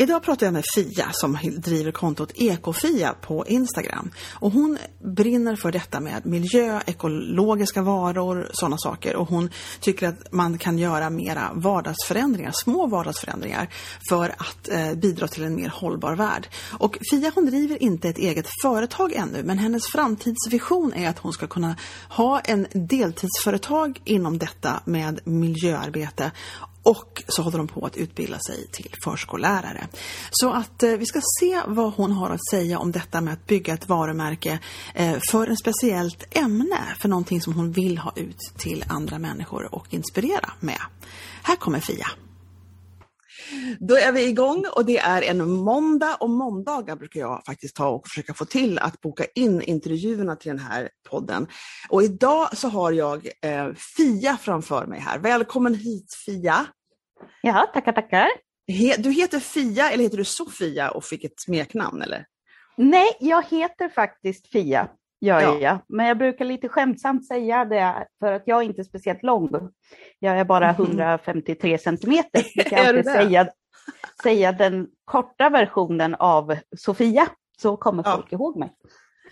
Idag pratar jag med Fia som driver kontot Ekofia på Instagram. Och hon brinner för detta med miljö, ekologiska varor, sådana saker. Och hon tycker att man kan göra mera vardagsförändringar, små vardagsförändringar för att eh, bidra till en mer hållbar värld. Och Fia hon driver inte ett eget företag ännu men hennes framtidsvision är att hon ska kunna ha en deltidsföretag inom detta med miljöarbete och så håller de på att utbilda sig till förskollärare. Så att eh, vi ska se vad hon har att säga om detta med att bygga ett varumärke eh, för ett speciellt ämne, för någonting som hon vill ha ut till andra människor och inspirera med. Här kommer Fia. Då är vi igång och det är en måndag och måndagar brukar jag faktiskt ta och försöka få till att boka in intervjuerna till den här podden. Och idag så har jag eh, Fia framför mig här. Välkommen hit Fia! Ja, tackar, tackar. He, du heter Fia eller heter du Sofia och fick ett smeknamn eller? Nej, jag heter faktiskt Fia, gör ja. jag. Men jag brukar lite skämtsamt säga det för att jag är inte speciellt lång. Jag är bara 153 mm. centimeter. Jag kan alltid säga, säga den korta versionen av Sofia, så kommer folk ja. ihåg mig.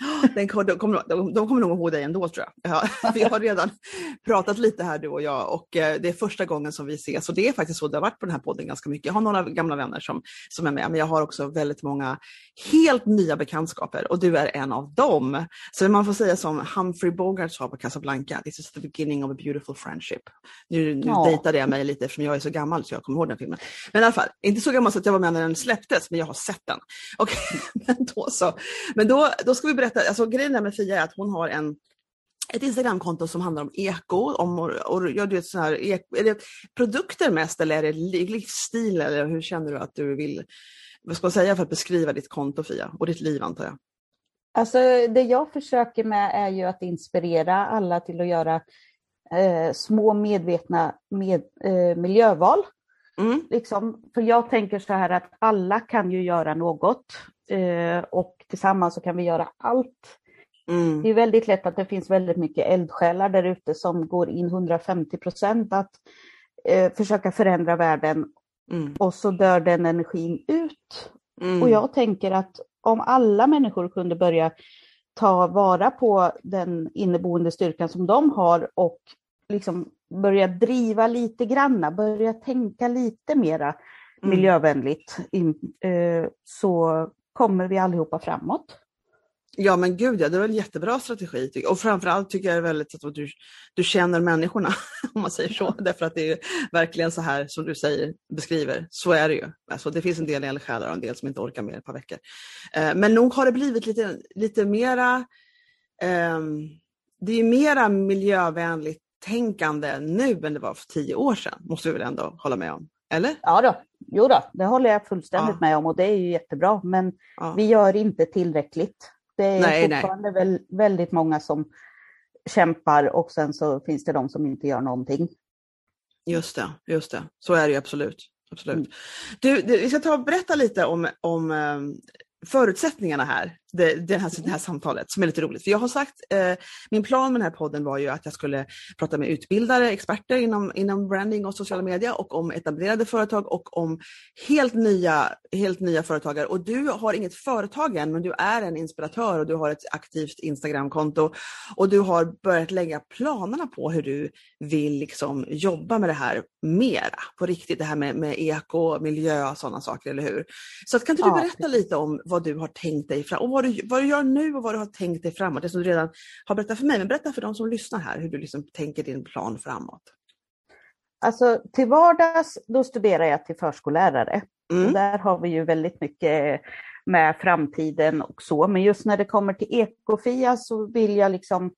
Den, de, kommer, de, de kommer nog ihåg dig ändå tror jag. Ja, vi har redan pratat lite här du och jag och eh, det är första gången som vi ses och det är faktiskt så det har varit på den här podden ganska mycket. Jag har några gamla vänner som, som är med men jag har också väldigt många helt nya bekantskaper och du är en av dem. Så man får säga som Humphrey Bogart sa på Casablanca, this is the beginning of a beautiful friendship. Nu, nu ja. dejtade jag mig lite eftersom jag är så gammal så jag kommer ihåg den filmen. Men i alla fall, inte så gammal så att jag var med när den släpptes men jag har sett den. Okay, men då så. Men då, då ska vi berätta berätta, alltså grejen med Fia är att hon har en ett Instagramkonto som handlar om eko, om och, och, ja, du vet, sån här, är det produkter mest eller är det livsstil eller hur känner du att du vill, vad ska man säga för att beskriva ditt konto Fia och ditt liv antar jag? Alltså det jag försöker med är ju att inspirera alla till att göra eh, små medvetna med, eh, miljöval. Mm. Liksom, för jag tänker så här att alla kan ju göra något eh, och tillsammans så kan vi göra allt. Mm. Det är väldigt lätt att det finns väldigt mycket eldsjälar där ute som går in 150 procent att eh, försöka förändra världen mm. och så dör den energin ut. Mm. Och jag tänker att om alla människor kunde börja ta vara på den inneboende styrkan som de har och liksom börja driva lite granna, börja tänka lite mera mm. miljövänligt, eh, så kommer vi allihopa framåt. Ja men gud ja, det väl en jättebra strategi. Och framförallt tycker jag det är väldigt att du, du känner människorna, om man säger så. Därför att det är verkligen så här som du säger, beskriver. Så är det ju. Alltså, det finns en del eldsjälar och en del som inte orkar mer ett par veckor. Eh, men nog har det blivit lite, lite mera, eh, det är mera miljövänligt tänkande nu än det var för tio år sedan, måste vi väl ändå hålla med om? Eller? Ja då, jo då, det håller jag fullständigt ja. med om och det är ju jättebra. Men ja. vi gör inte tillräckligt. Det är nej, fortfarande nej. Väl, väldigt många som kämpar och sen så finns det de som inte gör någonting. Just det, just det. Så är det ju absolut. absolut. Mm. Du, du, vi ska ta och berätta lite om, om ehm, förutsättningarna här, det, det, här, det här samtalet, som är lite roligt. För jag har sagt, eh, min plan med den här podden var ju att jag skulle prata med utbildare, experter inom, inom branding och sociala medier och om etablerade företag och om helt nya, helt nya företagare. Och du har inget företag än, men du är en inspiratör och du har ett aktivt Instagramkonto och du har börjat lägga planerna på hur du vill liksom jobba med det här mera på riktigt. Det här med, med eko, miljö och sådana saker, eller hur? Så att, kan inte du berätta lite om vad du har tänkt dig fram vad du, vad du gör nu och vad du har tänkt dig framåt. Det som du redan har berättat för mig, men berätta för de som lyssnar här hur du liksom tänker din plan framåt. Alltså till vardags då studerar jag till förskollärare. Mm. Där har vi ju väldigt mycket med framtiden och så. Men just när det kommer till ekofia så vill jag liksom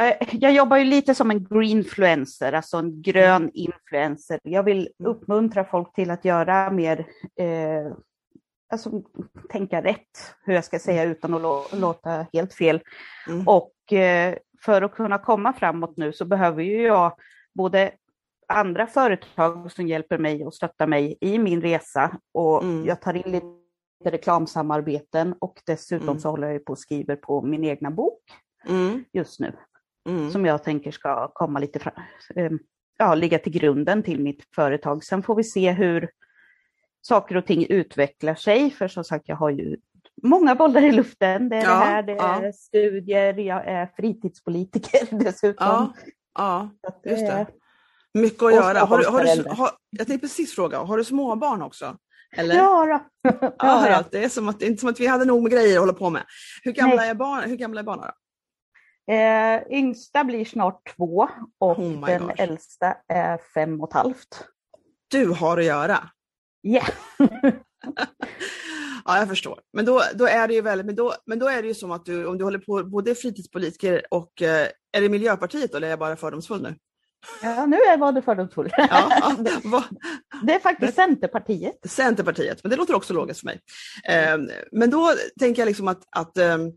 eh, jag jobbar ju lite som en greenfluencer, alltså en grön influencer. Jag vill mm. uppmuntra folk till att göra mer, eh, alltså tänka rätt, hur jag ska säga utan att låta helt fel. Mm. Och eh, för att kunna komma framåt nu så behöver ju jag både andra företag som hjälper mig och stöttar mig i min resa och mm. jag tar in lite reklamsamarbeten och dessutom mm. så håller jag på och skriver på min egna bok mm. just nu. Mm. Som jag tänker ska komma lite fram, ehm, ja, ligga till grunden till mitt företag. Sen får vi se hur saker och ting utvecklar sig, för som sagt jag har ju många bollar i luften. Det är ja, det här, det ja. är studier, jag är fritidspolitiker dessutom. Ja, ja just det. Mycket att göra. Har du, har du, har, jag tänkte precis fråga, har du småbarn också? Eller? Ja, då. ja, ja. Det är som att, inte som att vi hade nog med grejer att hålla på med. Hur gamla, är, hur gamla är barnen? Då? Eh, yngsta blir snart två och oh den gosh. äldsta är fem och ett halvt. Du har att göra. Ja. Yeah. ja, jag förstår. Men då, då är det ju väldigt, men då, men då är det ju som att du, om du håller på både fritidspolitiker och, eh, är det Miljöpartiet eller är jag bara fördomsfull nu? Ja, nu var det fördomsfull. Ja, ja, det är faktiskt Centerpartiet. Centerpartiet, men det låter också logiskt för mig. Eh, men då tänker jag liksom att, att ehm,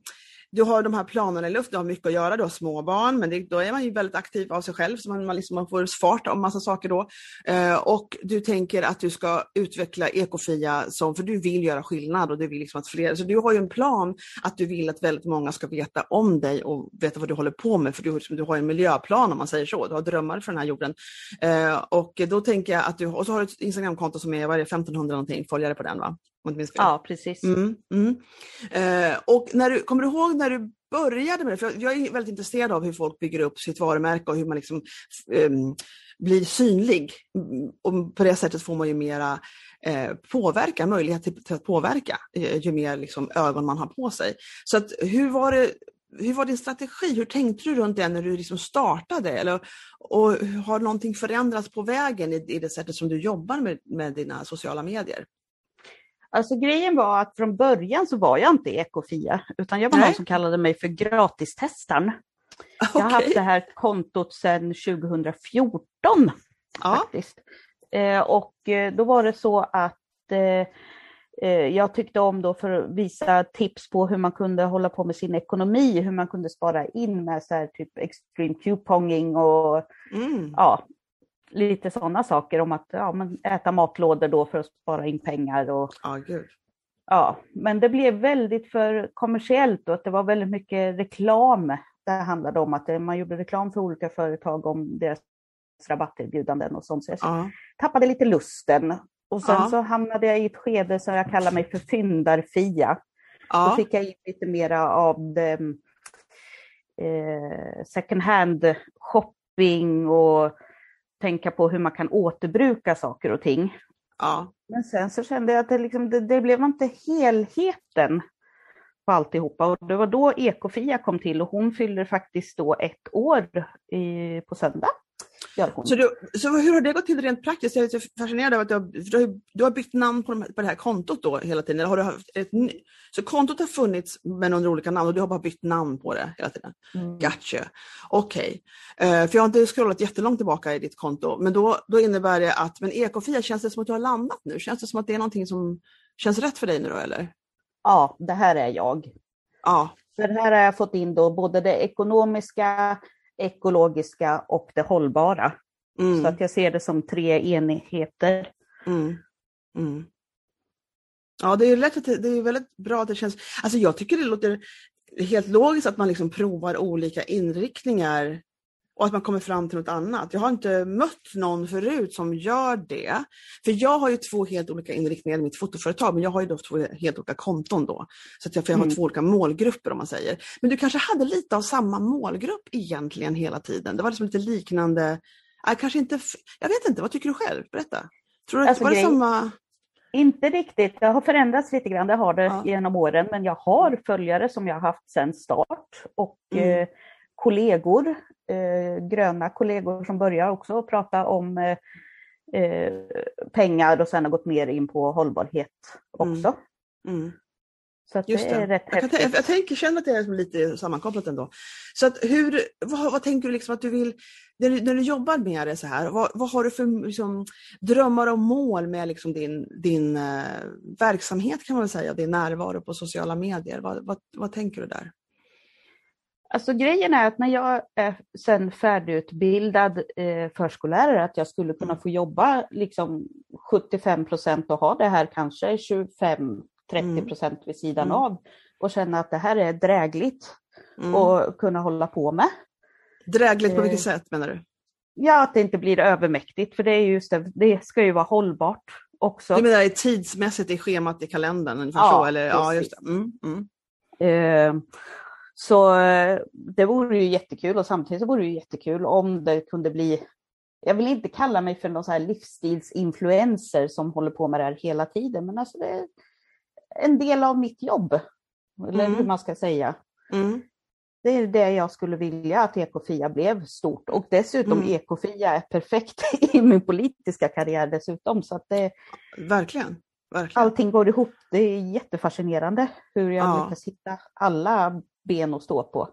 du har de här planerna i luften, du har mycket att göra, du har små barn, men det, då är man ju väldigt aktiv av sig själv, så man, man, liksom, man får fart av massa saker då. Eh, och du tänker att du ska utveckla ekofia, som, för du vill göra skillnad och du vill liksom att fler, så du har ju en plan att du vill att väldigt många ska veta om dig och veta vad du håller på med, för du, liksom, du har en miljöplan om man säger så, du har drömmar för den här jorden. Eh, och då tänker jag att du, och så har du ett Instagramkonto som är, vad är det, 1500 någonting följare på den va? Ja, precis. Mm, mm. Eh, och när du, kommer du ihåg när du började med det? För jag är väldigt intresserad av hur folk bygger upp sitt varumärke och hur man liksom, eh, blir synlig. Och på det sättet får man ju mera eh, påverka, möjlighet till, till att påverka eh, ju mer liksom, ögon man har på sig. Så att, hur var det hur var din strategi? Hur tänkte du runt det när du liksom startade? Eller, och har någonting förändrats på vägen i, i det sättet som du jobbar med, med dina sociala medier? Alltså grejen var att från början så var jag inte ekofia, utan jag var Nej. någon som kallade mig för gratistestaren. Okay. Jag har haft det här kontot sedan 2014 ja. faktiskt. Eh, och eh, då var det så att eh, eh, jag tyckte om då för att visa tips på hur man kunde hålla på med sin ekonomi, hur man kunde spara in med så här typ extreme couponging och mm. ja, lite sådana saker om att ja, men äta matlådor då för att spara in pengar. Och, ah, gud. Ja, men det blev väldigt för kommersiellt och att det var väldigt mycket reklam. Det handlade om att man gjorde reklam för olika företag om deras rabatterbjudanden och sånt. Så jag ah. tappade lite lusten. Och sen ah. så hamnade jag i ett skede som jag kallar mig för fyndarfia. Ah. Då fick jag in lite mera av det, eh, second hand shopping och tänka på hur man kan återbruka saker och ting. Ja. Men sen så kände jag att det, liksom, det, det blev inte helheten på alltihopa. Och det var då Ekofia kom till och hon fyller faktiskt då ett år i, på söndag. Så, du, så hur har det gått till rent praktiskt? Jag är lite fascinerad av att du har, du har, bytt namn på, de, på det här kontot då hela tiden. Eller har du haft ett, så kontot har funnits men under olika namn och du har bara bytt namn på det hela tiden? Mm. Gotcha. Okej. Okay. Uh, eh, för jag har inte scrollat jättelångt tillbaka i ditt konto. Men då, då innebär det att, men Ekofia, känns det som att du har landat nu? Känns det som att det är någonting som känns rätt för dig nu då eller? Ja, det här är jag. Ja. För här har jag fått in då både det ekonomiska, ekologiska och det hållbara. Mm. Så att jag ser det som tre enheter. Mm. Mm. Ja, det är, lätt att det, är väldigt bra att det känns... Alltså jag tycker det låter helt logiskt att man liksom provar olika inriktningar och att man kommer fram till något annat. Jag har inte mött någon förut som gör det. För jag har ju två helt olika inriktningar i mitt fotoföretag, men jag har ju då två helt olika konton då. Så att jag, för jag har mm. två olika målgrupper om man säger. Men du kanske hade lite av samma målgrupp egentligen hela tiden? Det var liksom lite liknande, äh, kanske inte, jag vet inte, vad tycker du själv? Berätta. Tror du alltså, var det samma? Inte riktigt, det har förändrats lite grann, det har det ja. genom åren, men jag har följare som jag har haft sedan start. Och mm. eh, kollegor, eh, gröna kollegor som börjar också prata om eh, eh, pengar och sen har gått mer in på hållbarhet också. Mm. Mm. Så att Just det, är rätt jag. Jag, jag tänker, känner att det är lite sammankopplat ändå. Så att hur, vad, vad tänker du liksom att du vill, när du, när du jobbar med det så här, vad, vad har du för liksom, drömmar och mål med liksom din, din uh, verksamhet kan man säga, din närvaro på sociala medier? Vad, vad, vad tänker du där? Alltså grejen är att när jag är sen färdigutbildad eh, förskollärare, att jag skulle kunna få jobba liksom 75 procent och ha det här kanske 25 30 procent vid sidan mm. av och känna att det här är drägligt mm. och kunna hålla på med. Drägligt på vilket eh, sätt menar du? Ja, att det inte blir övermäktigt, för det är just det, det ska ju vara hållbart också. Du menar tidsmässigt i schemat i kalendern? Ja, så, eller? ja, just det. Mm, mm. Eh, så eh, det vore ju jättekul och samtidigt så vore det ju jättekul om det kunde bli jag vill inte kalla mig för någon så här livsstilsinfluencer som håller på med det här hela tiden, men alltså det, en del av mitt jobb. Eller mm. hur man ska säga. Mm. Det är det jag skulle vilja att Ekofia blev stort och dessutom mm. Ekofia är perfekt i min politiska karriär dessutom. Så att det, verkligen, verkligen. Allting går ihop. Det är jättefascinerande hur jag ja. lyckas hitta alla ben att stå på.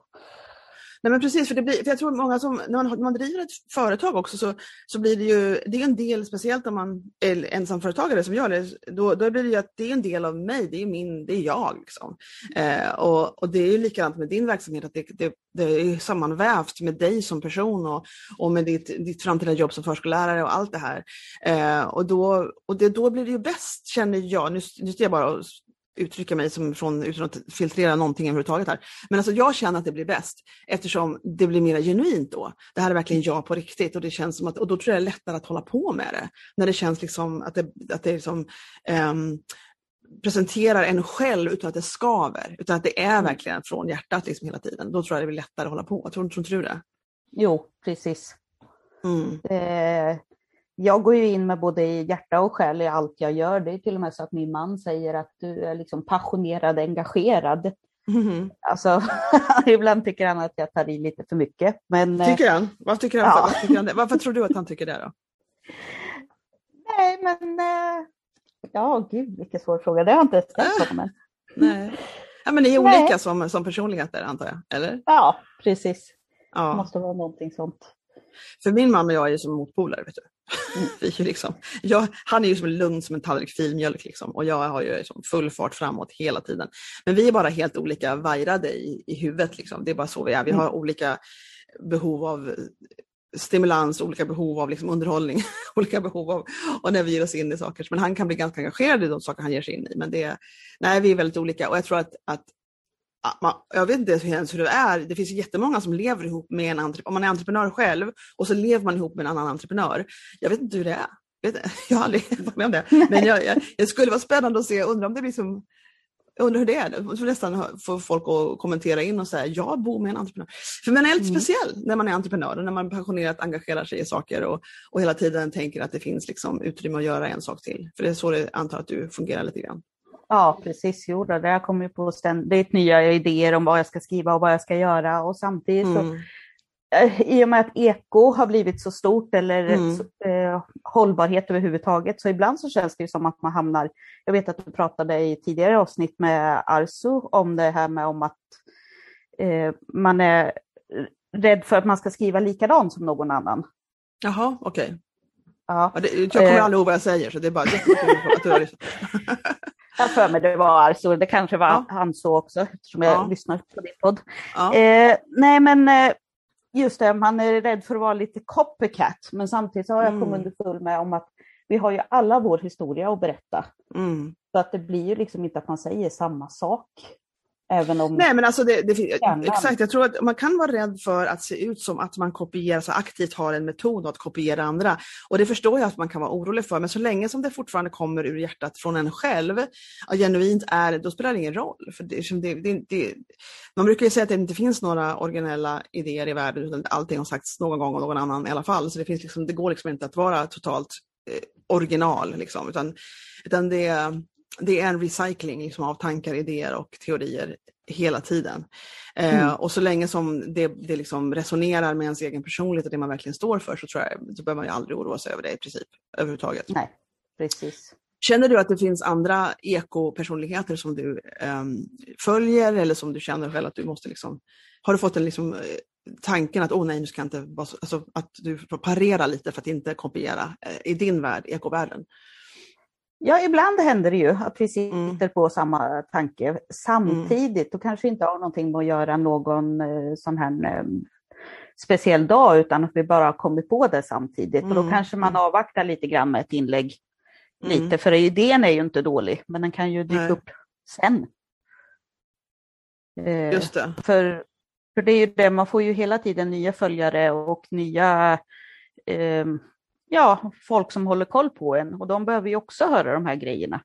Nej men precis, för, det blir, för jag tror många som, när man, när man driver ett företag också så, så blir det ju, det är en del, speciellt om man är ensamföretagare som gör det, då, då blir det ju att det är en del av mig, det är min, det är jag. Liksom. Eh, och, och det är ju likadant med din verksamhet, att det, det, det är sammanvävt med dig som person och, och med ditt, ditt framtida jobb som förskollärare och allt det här. Eh, och då, och det, då blir det ju bäst, känner jag, nu, nu står jag bara och uttrycka mig som från, utan att filtrera någonting överhuvudtaget här. Men alltså jag känner att det blir bäst eftersom det blir mer genuint då. Det här är verkligen jag på riktigt och det känns som att, och då tror jag det är lättare att hålla på med det. När det känns liksom att det, att det liksom, um, presenterar en själv utan att det skaver, utan att det är mm. verkligen från hjärtat liksom hela tiden. Då tror jag det blir lättare att hålla på. Tror, tror inte du det? Jo, precis. Mm. Eh, jag går ju in med både hjärta och själ i allt jag gör. Det är till och med så att min man säger att du är liksom passionerad, engagerad. Mm. Alltså, ibland tycker han att jag tar i lite för mycket. Men, tycker han? Vad tycker han, ja. vad tycker han Varför tror du att han tycker det då? Nej, men eh, ja, gud vilken svår fråga. Det har jag inte ställt på. Men... Nej. Ja, men ni är olika som, som personligheter antar jag, eller? Ja, precis. Ja. Det måste vara någonting sånt. För min man och jag är som motpoler. Vet du. Är liksom, jag, han är ju som lugn som en tallrik filmjölk liksom, och jag har ju liksom full fart framåt hela tiden. Men vi är bara helt olika vajrade i, i huvudet. Liksom. Det är bara så vi är. Vi har mm. olika behov av stimulans, olika behov av liksom underhållning, olika behov av och när vi ger oss in i saker. Men han kan bli ganska engagerad i de saker han ger sig in i. Men det, nej, vi är väldigt olika och jag tror att, att man, jag vet inte ens hur det är. Det finns jättemånga som lever ihop med en entreprenör. Om man är entreprenör själv och så lever man ihop med en annan entreprenör. Jag vet inte hur det är. Jag har aldrig varit med om det. Men jag, jag, det skulle vara spännande att se. Undrar om det blir som jag undrar hur det är. Jag får nästan få folk att kommentera in och säga jag bor med en entreprenör. För man är lite mm. speciell när man är entreprenör och när man passionerat engagerar sig i saker och, och hela tiden tänker att det finns liksom utrymme att göra en sak till. För det är så det antar att du fungerar lite grann. Ja, precis. Jo, det jag kommer på ständigt nya idéer om vad jag ska skriva och vad jag ska göra och samtidigt mm. så eh, i och med att eko har blivit så stort eller mm. eh, hållbarhet överhuvudtaget så ibland så känns det som att man hamnar, jag vet att du pratade i tidigare avsnitt med Arso om det här med om att eh, man är rädd för att man ska skriva likadant som någon annan. Jaha, okej. Okay. Ja. ja jag kommer eh, aldrig ihåg vad jag säger så det är bara jättekul att du har. Jag för mig det var alltså, det kanske var ja. han så också eftersom jag ja. lyssnar på din podd. Ja. Eh, nej men eh, just det, man är rädd för att vara lite copycat men samtidigt så har jag mm. kommit underfull med om att vi har ju alla vår historia att berätta. Mm. Så att det blir ju liksom inte att man säger samma sak. Även om Nej men alltså det, det, exakt, jag tror att man kan vara rädd för att se ut som att man kopierar, så aktivt har en metod att kopiera andra. Och det förstår jag att man kan vara orolig för, men så länge som det fortfarande kommer ur hjärtat från en själv, och genuint är då spelar det ingen roll. För det, det, det, man brukar ju säga att det inte finns några originella idéer i världen, utan allting har sagts någon gång av någon annan i alla fall. Så det, finns liksom, det går liksom inte att vara totalt eh, original, liksom, utan, utan det det är en recycling liksom, av tankar, idéer och teorier hela tiden. Eh, mm. Eh, och så länge som det, det liksom resonerar med ens egen personlighet och det man verkligen står för så tror jag, så behöver man ju aldrig oroa sig över det i princip överhuvudtaget. Nej, precis. Känner du att det finns andra ekopersonligheter som du um, följer eller som du känner själv att du måste liksom, har du fått en liksom, eh, tanken att oh, nej, nu ska inte alltså, att du får parera lite för att inte kopiera eh, i din värld, ekovärlden? Ja, ibland händer det ju att vi sitter mm. på samma tanke samtidigt mm. och kanske inte har någonting med att göra någon eh, sån här eh, speciell dag utan att vi bara har kommit på det samtidigt. Mm. Och då mm. kanske man avvaktar lite grann med ett inlägg. Lite, mm. för idén är ju inte dålig, men den kan ju dyka Nej. upp sen. Eh, Just det. För, för det är ju det, man får ju hela tiden nya följare och nya eh, ja, folk som håller koll på en och de behöver ju också höra de här grejerna.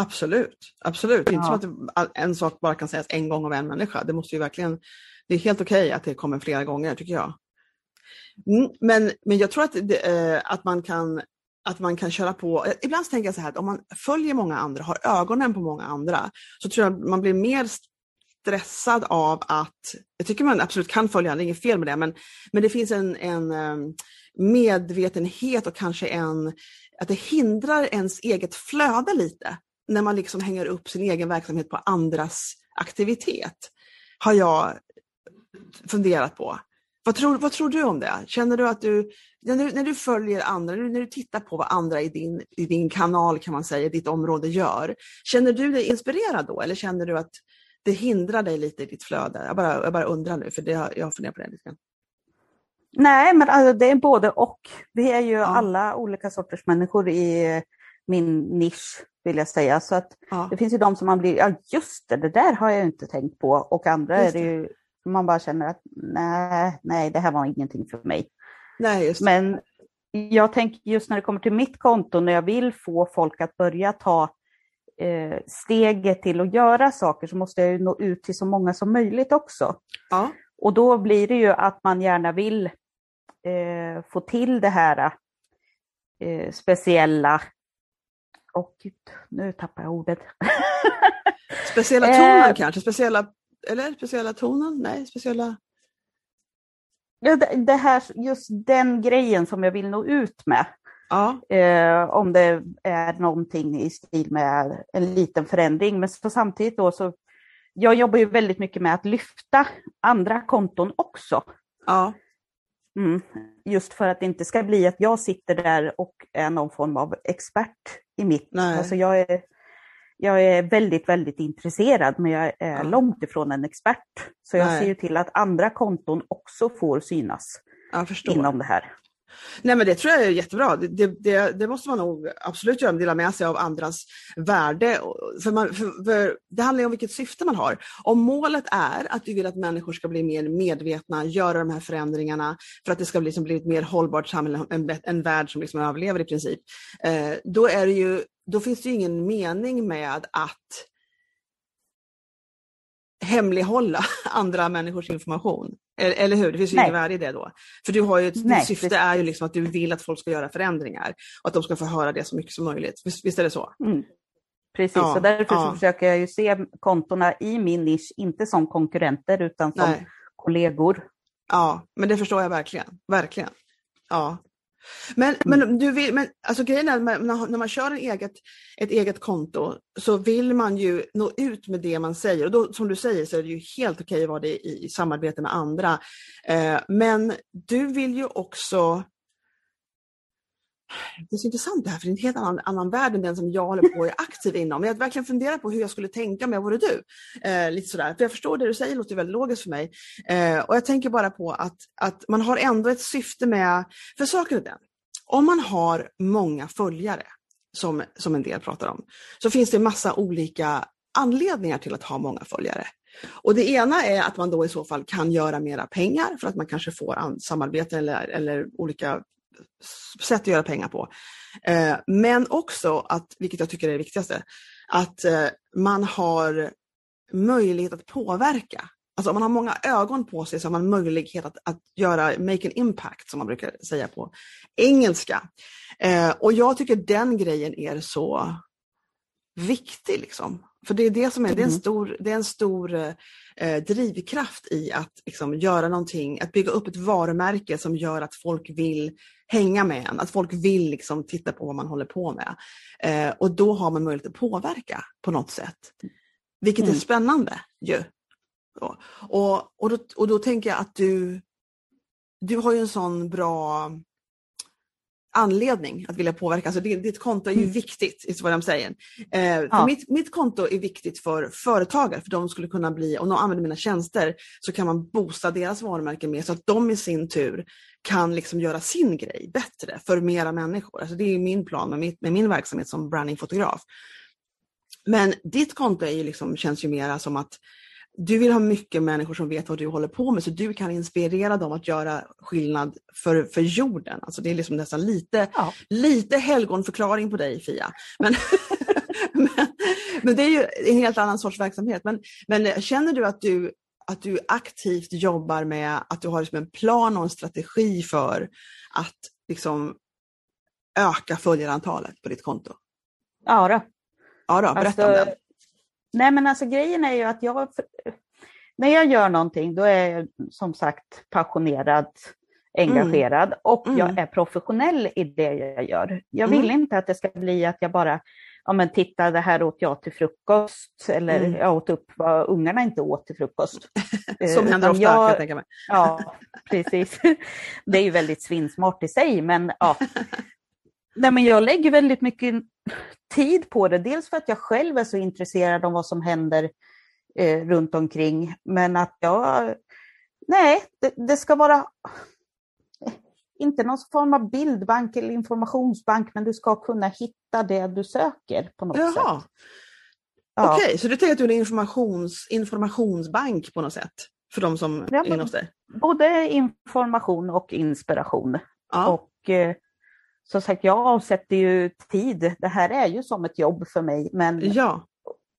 Absolut, absolut. Ja. Inte som att en sak bara kan sägas en gång av en människa. Det måste ju verkligen, det är helt okej okay att det kommer flera gånger tycker jag. Mm, men, men jag tror att, det, eh, att, man kan, att man kan köra på, ibland tänker jag så här att om man följer många andra, har ögonen på många andra, så tror jag man blir mer stressad av att, jag tycker man absolut kan följa, det är inget fel med det, men, men det finns en, en ehm, medvetenhet och kanske en, att det hindrar ens eget flöde lite när man liksom hänger upp sin egen verksamhet på andras aktivitet. Har jag funderat på. Vad tror, vad tror du om det? Känner du att du, när du, när du följer andra, när du, när du tittar på vad andra i din, i din kanal kan man säga, ditt område gör, känner du dig inspirerad då eller känner du att det hindrar dig lite i ditt flöde? Jag bara, jag bara undrar nu, för det, jag har funderat på det lite grann. Nej, men alltså, det är både och. Vi är ju ja. alla olika sorters människor i min nisch, vill jag säga. Så att ja. det finns ju de som man blir, ja just det, det där har jag inte tänkt på. Och andra just är det ju, man bara känner att nej, nej, det här var ingenting för mig. Nej, Men jag tänker just när det kommer till mitt konto, när jag vill få folk att börja ta eh, steget till att göra saker, så måste jag ju nå ut till så många som möjligt också. Ja. Och då blir det ju att man gärna vill eh, få till det här eh, speciella och nu tappar jag ordet. speciella tonen eh, kanske? Speciella, eller speciella tonen? Nej, speciella... Det, det här, just den grejen som jag vill nå ut med. Ja. Eh, om det är någonting i stil med en liten förändring. Men så samtidigt då så jag jobbar ju väldigt mycket med att lyfta andra konton också. Ja. Mm. Just för att det inte ska bli att jag sitter där och är någon form av expert i mitt. Nej. Alltså jag, är, jag är väldigt, väldigt intresserad men jag är ja. långt ifrån en expert. Så jag Nej. ser ju till att andra konton också får synas inom det här. Nej men det tror jag är jättebra. Det, det, det, måste man nog absolut göra, dela med sig av andras värde. För, man, för, för det handlar ju om vilket syfte man har. Om målet är att du vill att människor ska bli mer medvetna, göra de här förändringarna för att det ska bli, liksom, bli ett mer hållbart samhälle, en, en värld som liksom överlever i princip. Eh, då, är det ju, då finns det ju ingen mening med att hemlighålla andra människors information. Eller hur? Det finns ju inget värde i det då. För du har ju, ditt Nej, syfte precis. är ju liksom att du vill att folk ska göra förändringar och att de ska få höra det så mycket som möjligt. Visst, visst är det så? Mm. Precis, ja, och därför ja. försöker jag ju se kontona i min nisch, inte som konkurrenter utan som Nej. kollegor. Ja, men det förstår jag verkligen. Verkligen. Ja. Men, mm. men, du vill, men alltså grejen är när när man kör en eget, ett eget konto så vill man ju nå ut med det man säger och då, som du säger så är det ju helt okej att vara det i, i samarbete med andra. Eh, men du vill ju också det är så intressant det här, för det är en helt annan, annan värld än den som jag håller på och är aktiv inom. Jag har verkligen funderat på hur jag skulle tänka om jag vore du. Eh, lite sådär. För jag förstår det du säger, låter väldigt logiskt för mig. Eh, och jag tänker bara på att, att man har ändå ett syfte med, för saken är den, om man har många följare, som, som en del pratar om, så finns det massa olika anledningar till att ha många följare. Och det ena är att man då i så fall kan göra mera pengar för att man kanske får samarbete eller, eller olika sätt att göra pengar på. Eh, men också att, vilket jag tycker är det viktigaste, att eh, man har möjlighet att påverka. Alltså om man har många ögon på sig så har man möjlighet att, att göra make an impact som man brukar säga på engelska. Eh, och jag tycker den grejen är så viktig. Liksom. För det är det som är, det är en mm. stor, det är en stor eh, drivkraft i att liksom, göra någonting, att bygga upp ett varumärke som gör att folk vill hänga med en, att folk vill liksom, titta på vad man håller på med. Eh, och då har man möjlighet att påverka på något sätt. Vilket mm. är spännande ju. Och, och, och, då, och då tänker jag att du, du har ju en sån bra anledning att vilja påverka. Alltså ditt konto är ju mm. viktigt, är vad de säger. Eh, ja. mitt, mitt konto är viktigt för företagare, för de skulle kunna bli, om de använder mina tjänster, så kan man boosta deras varumärke mer så att de i sin tur kan liksom göra sin grej bättre för mera människor. Alltså det är min plan med, mitt, med min verksamhet som brandingfotograf. Men ditt konto är ju liksom, känns ju mera som att du vill ha mycket människor som vet vad du håller på med så du kan inspirera dem att göra skillnad för, för jorden. Alltså det är liksom nästan lite, ja. lite helgonförklaring på dig Fia. Men, men, men, det är ju en helt annan sorts verksamhet. Men, men känner du att du att du aktivt jobbar med att du har liksom en plan och en strategi för att liksom öka följarantalet på ditt konto? Ja, då. Ja då, berätta alltså, om det. Nej men alltså grejen är ju att jag, när jag gör någonting då är jag som sagt passionerad, engagerad mm. och mm. jag är professionell i det jag gör. Jag vill mm. inte att det ska bli att jag bara, ja men titta det här åt jag till frukost eller mm. jag åt upp vad ungarna inte åt till frukost. Som händer ofta jag, kan jag tänka mig. Ja, precis. Det är ju väldigt svinsmart i sig men ja. Nej, men jag lägger väldigt mycket tid på det. Dels för att jag själv är så intresserad av vad som händer eh, runt omkring. Men att jag... Nej, det, det, ska vara inte någon form av bildbank eller informationsbank, men du ska kunna hitta det du söker på något Jaha. sätt. Ja. Okej, okay, så du tänker att du är en informations, informationsbank på något sätt? För de som ja, är hos dig? Både information och inspiration. Ja. Och eh, som sagt, jag avsätter ju tid. Det här är ju som ett jobb för mig, men ja.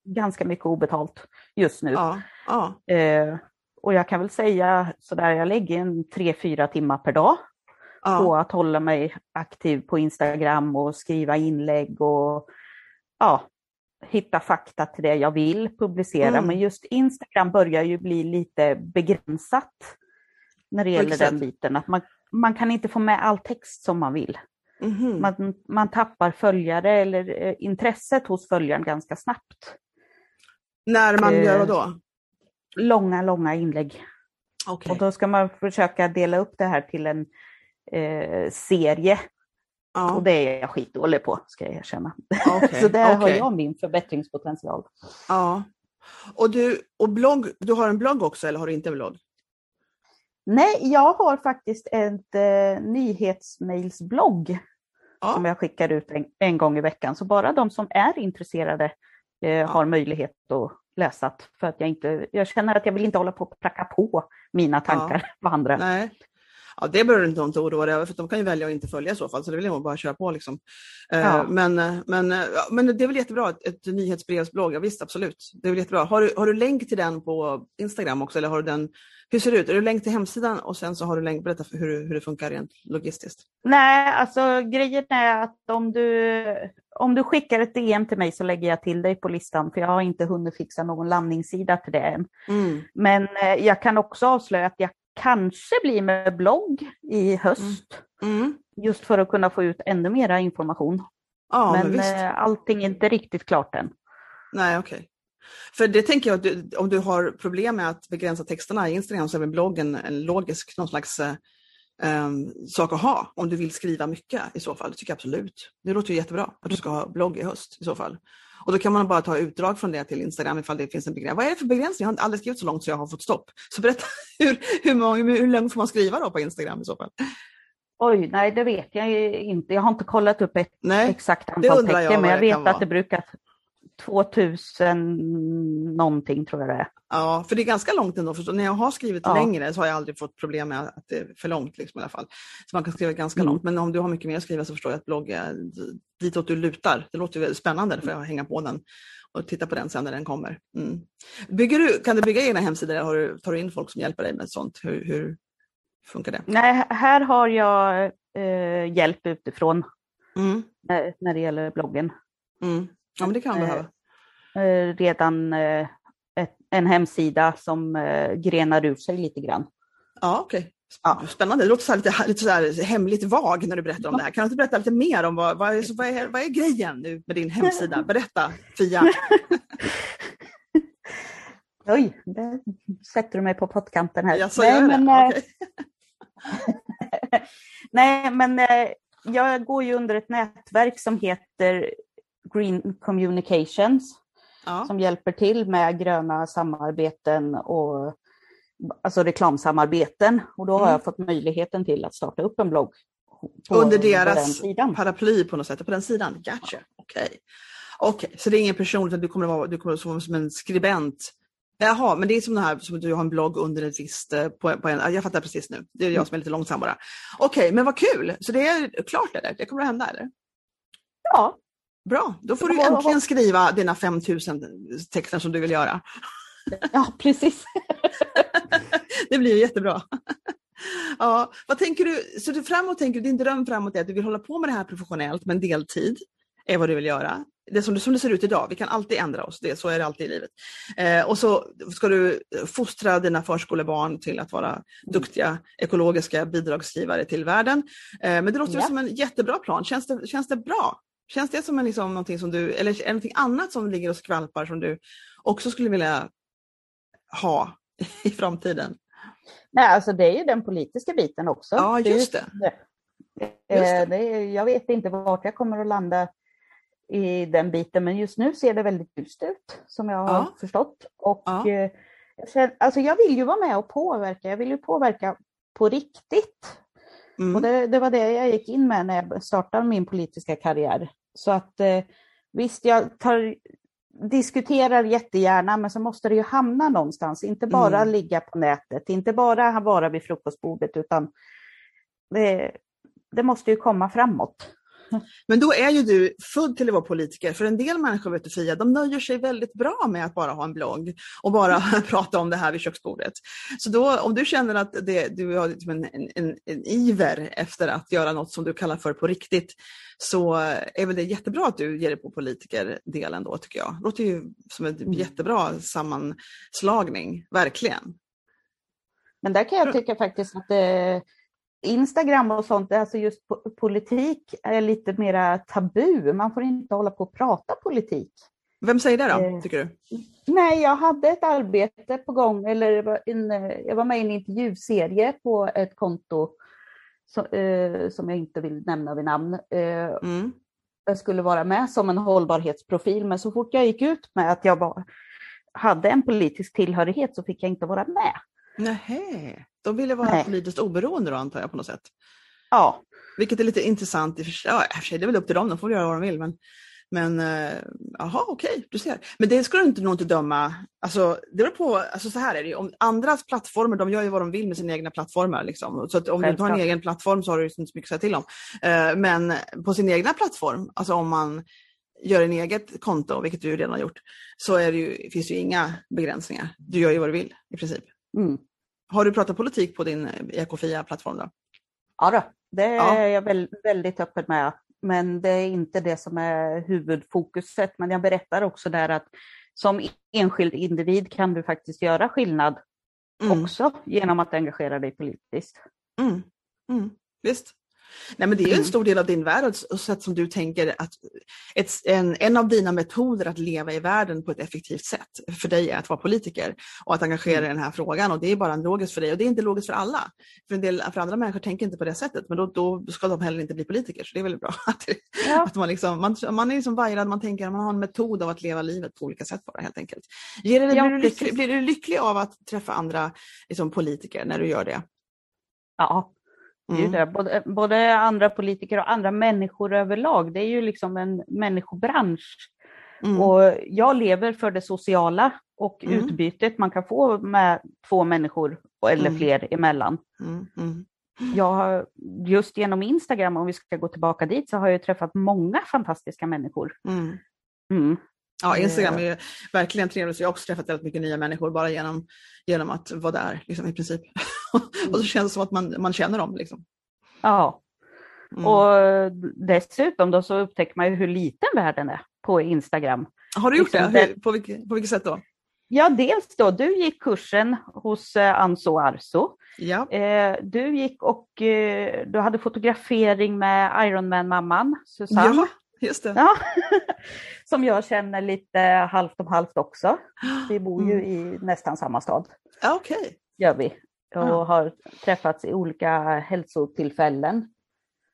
ganska mycket obetalt just nu. Ja. Ja. Eh, och jag kan väl säga sådär, jag lägger en tre, fyra timmar per dag på att hålla mig aktiv på Instagram och skriva inlägg och ja, hitta fakta till det jag vill publicera. Mm. Men just Instagram börjar ju bli lite begränsat när det gäller den biten. Att man, man kan inte få med all text som man vill. Mm. Man, man tappar följare eller eh, intresset hos följaren ganska snabbt. När man eh, gör vad då? Långa, långa inlägg. Okay. Och då ska man försöka dela upp det här till en eh, serie. Ja. Och det är jag skitdålig på, ska jag erkänna. Okay. Så där okay. har jag min förbättringspotential. Ja. Och du, och blogg, du har en blogg också eller har du inte en blogg? Nej, jag har faktiskt en eh, nyhetsmailsblogg ja. som jag skickar ut en, en, gång i veckan. Så bara de som är intresserade eh, har möjlighet att läsa. För att jag, inte, jag känner att jag vill inte hålla på att pracka på mina tankar ja. på andra. Nej. Ja, det behöver du inte oroa dig över, för de kan ju välja att inte följa i så fall, så det vill jag bara köra på. Liksom. Eh, ja. Men, eh, men, eh, men det är väl jättebra, ett, ett nyhetsbrevsblogg, ja, visst absolut. Det är väl jättebra. Har du, har du länk till den på Instagram också, eller har du den hur ser det ut? Är det länk till hemsidan och sen så har du länk, berätta för hur, hur det funkar rent logistiskt. Nej, alltså grejen är att om du, om du skickar ett DM till mig så lägger jag till dig på listan för jag har inte hunnit fixa någon landningssida till det än. Mm. Men eh, jag kan också avslöja att jag kanske blir med blogg i höst. Mm. Mm. Just för att kunna få ut ännu mera information. Ja, men men eh, allting är inte riktigt klart än. Nej, okej. Okay. För det tänker jag att du, om du har problem med att begränsa texterna i Instagram så är väl bloggen en logisk någon slags um, sak att ha om du vill skriva mycket i så fall. Det tycker jag absolut. Det låter ju jättebra att du ska ha blogg i höst i så fall. Och då kan man bara ta utdrag från det till Instagram ifall det finns en begränsning. Vad är det för begränsning? Jag har aldrig skrivit så långt så jag har fått stopp. Så berätta, hur, hur, många, hur långt får man skriva då på Instagram i så fall? Oj, nej det vet jag inte. Jag har inte kollat upp ett nej, exakt antal tecken, men jag vet att det brukar 2000 någonting tror jag det är. Ja, för det är ganska långt ändå. För när jag har skrivit ja. längre så har jag aldrig fått problem med att det är för långt liksom, i alla fall. Så man kan skriva ganska mm. långt. Men om du har mycket mer att skriva så förstår jag att blogg är ditåt du lutar. Det låter väldigt spännande, för jag hänga på den och titta på den sen när den kommer. Mm. Bygger du, kan du bygga egna hemsidor eller har du, tar du in folk som hjälper dig med sånt? Hur, hur funkar det? Nej, här har jag eh, hjälp utifrån mm. när, när det gäller bloggen. Mm. Ja, men det kan behöva. Redan ett, en hemsida som grenar ur sig lite grann. Ja, okej. Okay. Ja, spännande, det låter så lite, lite så här hemligt vag när du berättar om det här. Kan du inte berätta lite mer om vad, vad, är, vad, är, vad är grejen nu med din hemsida? Berätta, Fia. Oj, där sätter du mig på pottkanten här. Jag Nej, men, det. Okay. Nej, men eh, jag går ju under ett nätverk som heter Green Communications. Ja. Som hjälper till med gröna samarbeten och alltså reklamsamarbeten. Och då har mm. jag fått möjligheten till att starta upp en blogg. Under deras paraply på något sätt, på den sidan? Gotcha, okej. Okay. Okej, så det är ingen person utan du kommer att vara, du kommer att vara som en skribent Jaha, men det är som det här som du har en blogg under ett visst, eh, på, på en, jag fattar precis nu, det är jag som är lite långsam bara. Okej, men vad kul, så det är klart eller? Det kommer att hända eller? Ja. Bra, då får du äntligen skriva dina 5000 texter som du vill göra. Ja, precis. det blir jättebra. Ja, vad tänker du, så du framåt tänker din dröm framåt är att du vill hålla på med det här professionellt men deltid är vad du vill göra det som, som det ser ut idag, vi kan alltid ändra oss, det, så är det alltid i livet. Eh, och så ska du fostra dina förskolebarn till att vara duktiga ekologiska bidragsgivare till världen. Eh, men det låter ja. som en jättebra plan, känns det, känns det bra? Känns det som en, liksom, någonting som du, eller är det någonting annat som ligger och skvalpar som du också skulle vilja ha i framtiden? Nej, alltså det är ju den politiska biten också. Ja, just det. det. Just det. Eh, jag vet inte vart jag kommer att landa i den biten. Men just nu ser det väldigt ljust ut som jag har ja. förstått. Och, ja. eh, alltså jag vill ju vara med och påverka. Jag vill ju påverka på riktigt. Mm. Och det, det, var det jag gick in med när jag startade min politiska karriär. Så att eh, visst, jag tar, diskuterar jättegärna, men så måste det ju hamna någonstans. Inte bara mm. ligga på nätet, inte bara vara vid frukostbordet, utan det, det måste ju komma framåt. Men då är ju du född till att vara politiker. För en del människor, vet du Fia, de nöjer sig väldigt bra med att bara ha en blogg och bara prata om det här vid köksbordet. Så då, om du känner att det, du har liksom en, en, en, iver efter att göra något som du kallar för på riktigt, så är väl det jättebra att du ger dig på politikerdelen då tycker jag. Det låter ju som en mm. jättebra sammanslagning, verkligen. Men där kan jag tycka faktiskt att det Instagram och sånt, alltså just politik är lite mera tabu. Man får inte hålla på och prata politik. Vem säger det då, eh, tycker du? Nej, jag hade ett arbete på gång, eller en, jag var med i en intervjuserie på ett konto som, eh, som jag inte vill nämna vid namn. Eh, mm. Jag skulle vara med som en hållbarhetsprofil, men så fort jag gick ut med att jag var, hade en politisk tillhörighet så fick jag inte vara med. Nej, de ville vara Nej. politiskt oberoende då antar jag på något sätt. Ja. Vilket är lite intressant i och för sig. Ja, för sig det är väl upp till dem, de får göra vad de vill. Men, men eh, jaha, okej, okay, du ser. Men det ska du inte, nog inte döma. Alltså, det beror på, alltså så här är det ju, om andras plattformar, de gör ju vad de vill med sina egna plattformar. Liksom. Så om du inte har en egen plattform så har du inte så mycket att säga till om. Eh, men på sin egna plattform, alltså om man gör en eget konto, vilket du redan har gjort, så är det ju, finns det ju inga begränsningar. Du gör ju vad du vill i princip. Mm. Har du pratat politik på din Ekofia-plattform då? Ja, då. det är ja. jag väldigt öppen med. Men det är inte det som är huvudfokuset. Men jag berättar också där att som enskild individ kan du faktiskt göra skillnad mm. också genom att engagera dig politiskt. Mm. Mm. Visst. Nej, men det är en mm. stor del av din värld och sätt som du tänker att ett, en, en av dina metoder att leva i världen på ett effektivt sätt för dig är att vara politiker och att engagera mm. i den här frågan och det är bara logiskt för dig och det är inte logiskt för alla. För, en del, för andra människor tänker inte på det sättet men då, då ska de heller inte bli politiker så det är väldigt bra att, ja. att man, liksom, man, man är liksom vajrad, man tänker att man har en metod av att leva livet på olika sätt bara helt enkelt. Ger det, ja, blir, du lycklig, blir du lycklig av att träffa andra liksom, politiker när du gör det? Ja, Mm. Både, både, andra politiker och andra människor överlag. Det är ju liksom en människobransch. Mm. Och jag lever för det sociala och mm. utbytet man kan få med två människor eller mm. fler emellan. Mm. mm. Jag har, just genom Instagram, om vi ska gå tillbaka dit, så har jag träffat många fantastiska människor. Ja, Instagram är verkligen trevligt. Jag har också träffat väldigt mycket nya människor bara genom, genom att vara där liksom, i princip. och så känns det som att man, man känner dem. Liksom. Ja, mm. och dessutom då så upptäcker man ju hur liten världen är. på Instagram. Har du gjort liksom, det? Hur, på, vilket, på vilket sätt då? Ja, dels då, du gick kursen hos eh, Anso Arso. Ja. Eh, du gick och eh, du hade fotografering med Ironman-mamman Susanne. Ja, just det. Ja. Som jag känner lite halvt om halvt också. Vi bor ju mm. i nästan samma stad. Okej. Okay. Gör vi. Och ja. har träffats i olika hälsotillfällen.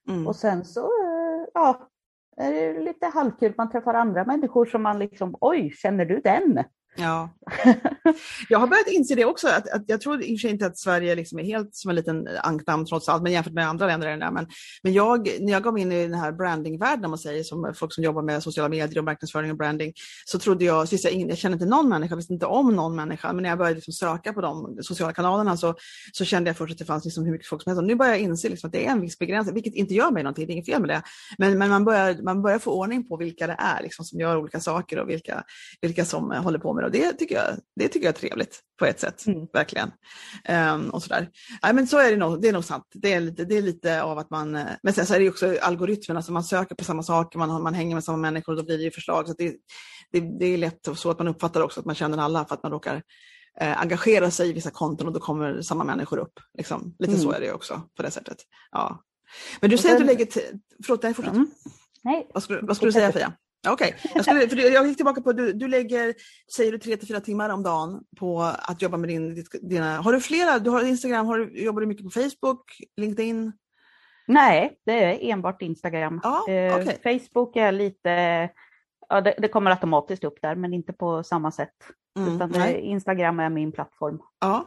Mm. Och sen så, eh, ja, är det lite halvkul. Man träffar andra människor som man liksom, oj, känner du den? Ja. Jag har börjat inse det också. Att, att jag tror i och för sig inte att Sverige liksom är helt som en liten ankdamm trots allt, men jämfört med andra länder är det där. Men, men jag, när jag gav in i den här brandingvärlden, om man säger, som folk som jobbar med sociala medier och marknadsföring och branding, så trodde jag, så jag, jag kände inte någon människa, visste inte om någon människa, men när jag började liksom söka på de sociala kanalerna så, så kände jag först att det fanns liksom hur mycket folk som helst. Och nu börjar jag inse liksom att det är en viss begränsning, vilket inte gör mig någonting, det är inget fel med det. Men, men man, börjar, man börjar få ordning på vilka det är liksom, som gör olika saker och vilka, vilka som håller på med. Och det tycker jag, det tycker jag är trevligt på ett sätt, mm. verkligen. Um, och sådär. Nej, men så är det nog, det är nog sant. Det är lite, det är lite av att man, eh, men sen så är det också algoritmerna, alltså man söker på samma saker, man, man hänger med samma människor och då blir det ju förslag. Så det, det, det är lätt så att man uppfattar också att man känner alla för att man råkar eh, engagera sig i vissa konton och då kommer samma människor upp. Liksom. Lite mm. så är det också på det sättet. Ja. Men du säger att du lägger, förlåt, nej, fortsätt. Mm. Nej. Vad skulle, vad skulle du säga Fia? Okej, okay. jag, jag gick tillbaka på du, du lägger, säger du, tre till fyra timmar om dagen på att jobba med din, dina, har du flera, du har Instagram, har du, jobbar du mycket på Facebook, LinkedIn? Nej, det är enbart Instagram. Okay. eh, Facebook är lite, ja, det, det, kommer automatiskt upp där men inte på samma sätt. Mm, det, Instagram är min plattform. Ja,